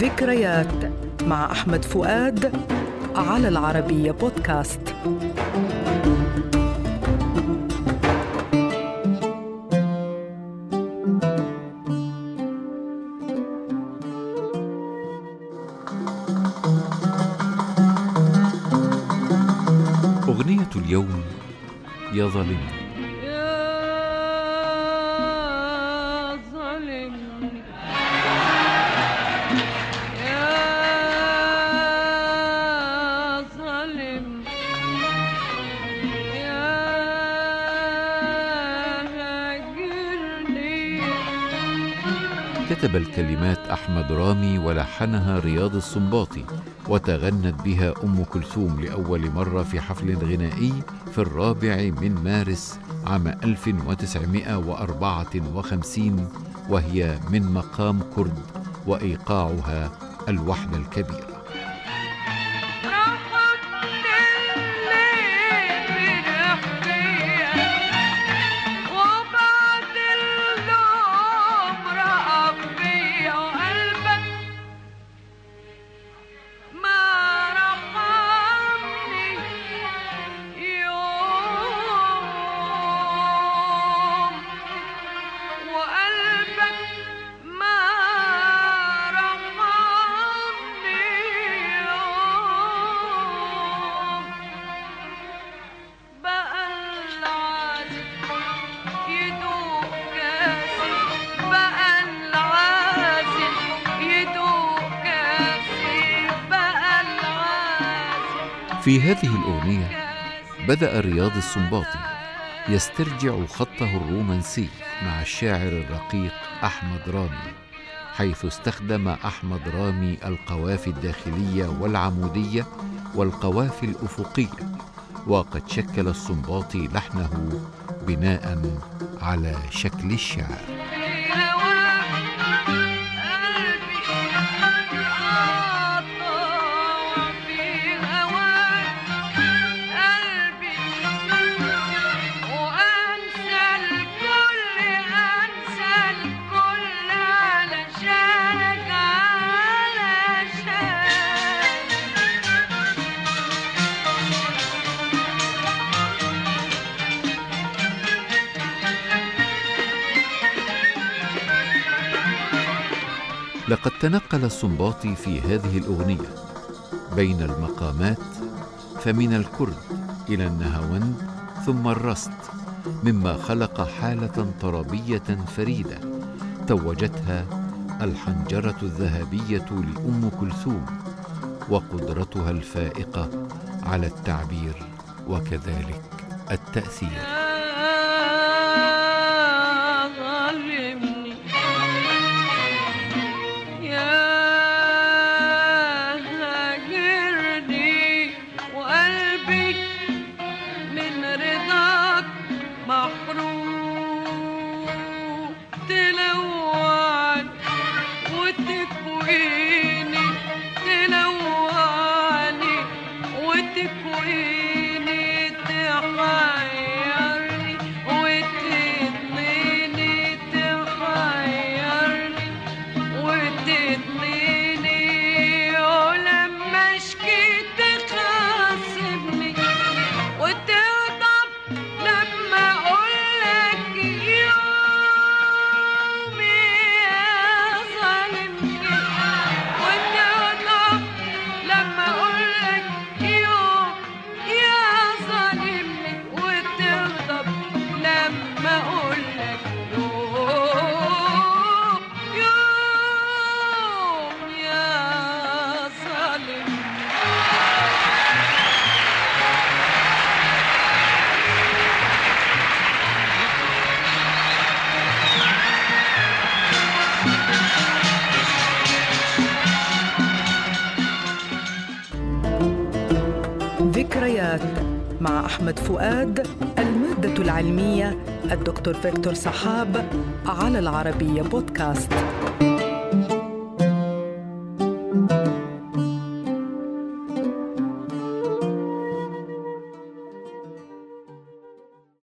ذكريات مع أحمد فؤاد على العربية بودكاست. أغنية اليوم يا ظالمني كتب الكلمات أحمد رامي ولحنها رياض السنباطي وتغنت بها أم كلثوم لأول مرة في حفل غنائي في الرابع من مارس عام 1954 وهي من مقام كرد وإيقاعها الوحدة الكبيرة في هذه الأغنية بدأ رياض السنباطي يسترجع خطه الرومانسي مع الشاعر الرقيق أحمد رامي حيث استخدم أحمد رامي القوافي الداخلية والعمودية والقوافي الأفقية وقد شكل السنباطي لحنه بناء على شكل الشعر. لقد تنقل السنباطي في هذه الأغنية. بين المقامات فمن الكرد إلى النهاوند ثم الرست مما خلق حالة طربية فريدة توجتها الحنجرة الذهبية لأم كلثوم وقدرتها الفائقة على التعبير وكذلك التأثير. وتكويني تلوعني وتكويني ذكريات مع أحمد فؤاد المادة العلمية الدكتور فيكتور صحاب على العربية بودكاست.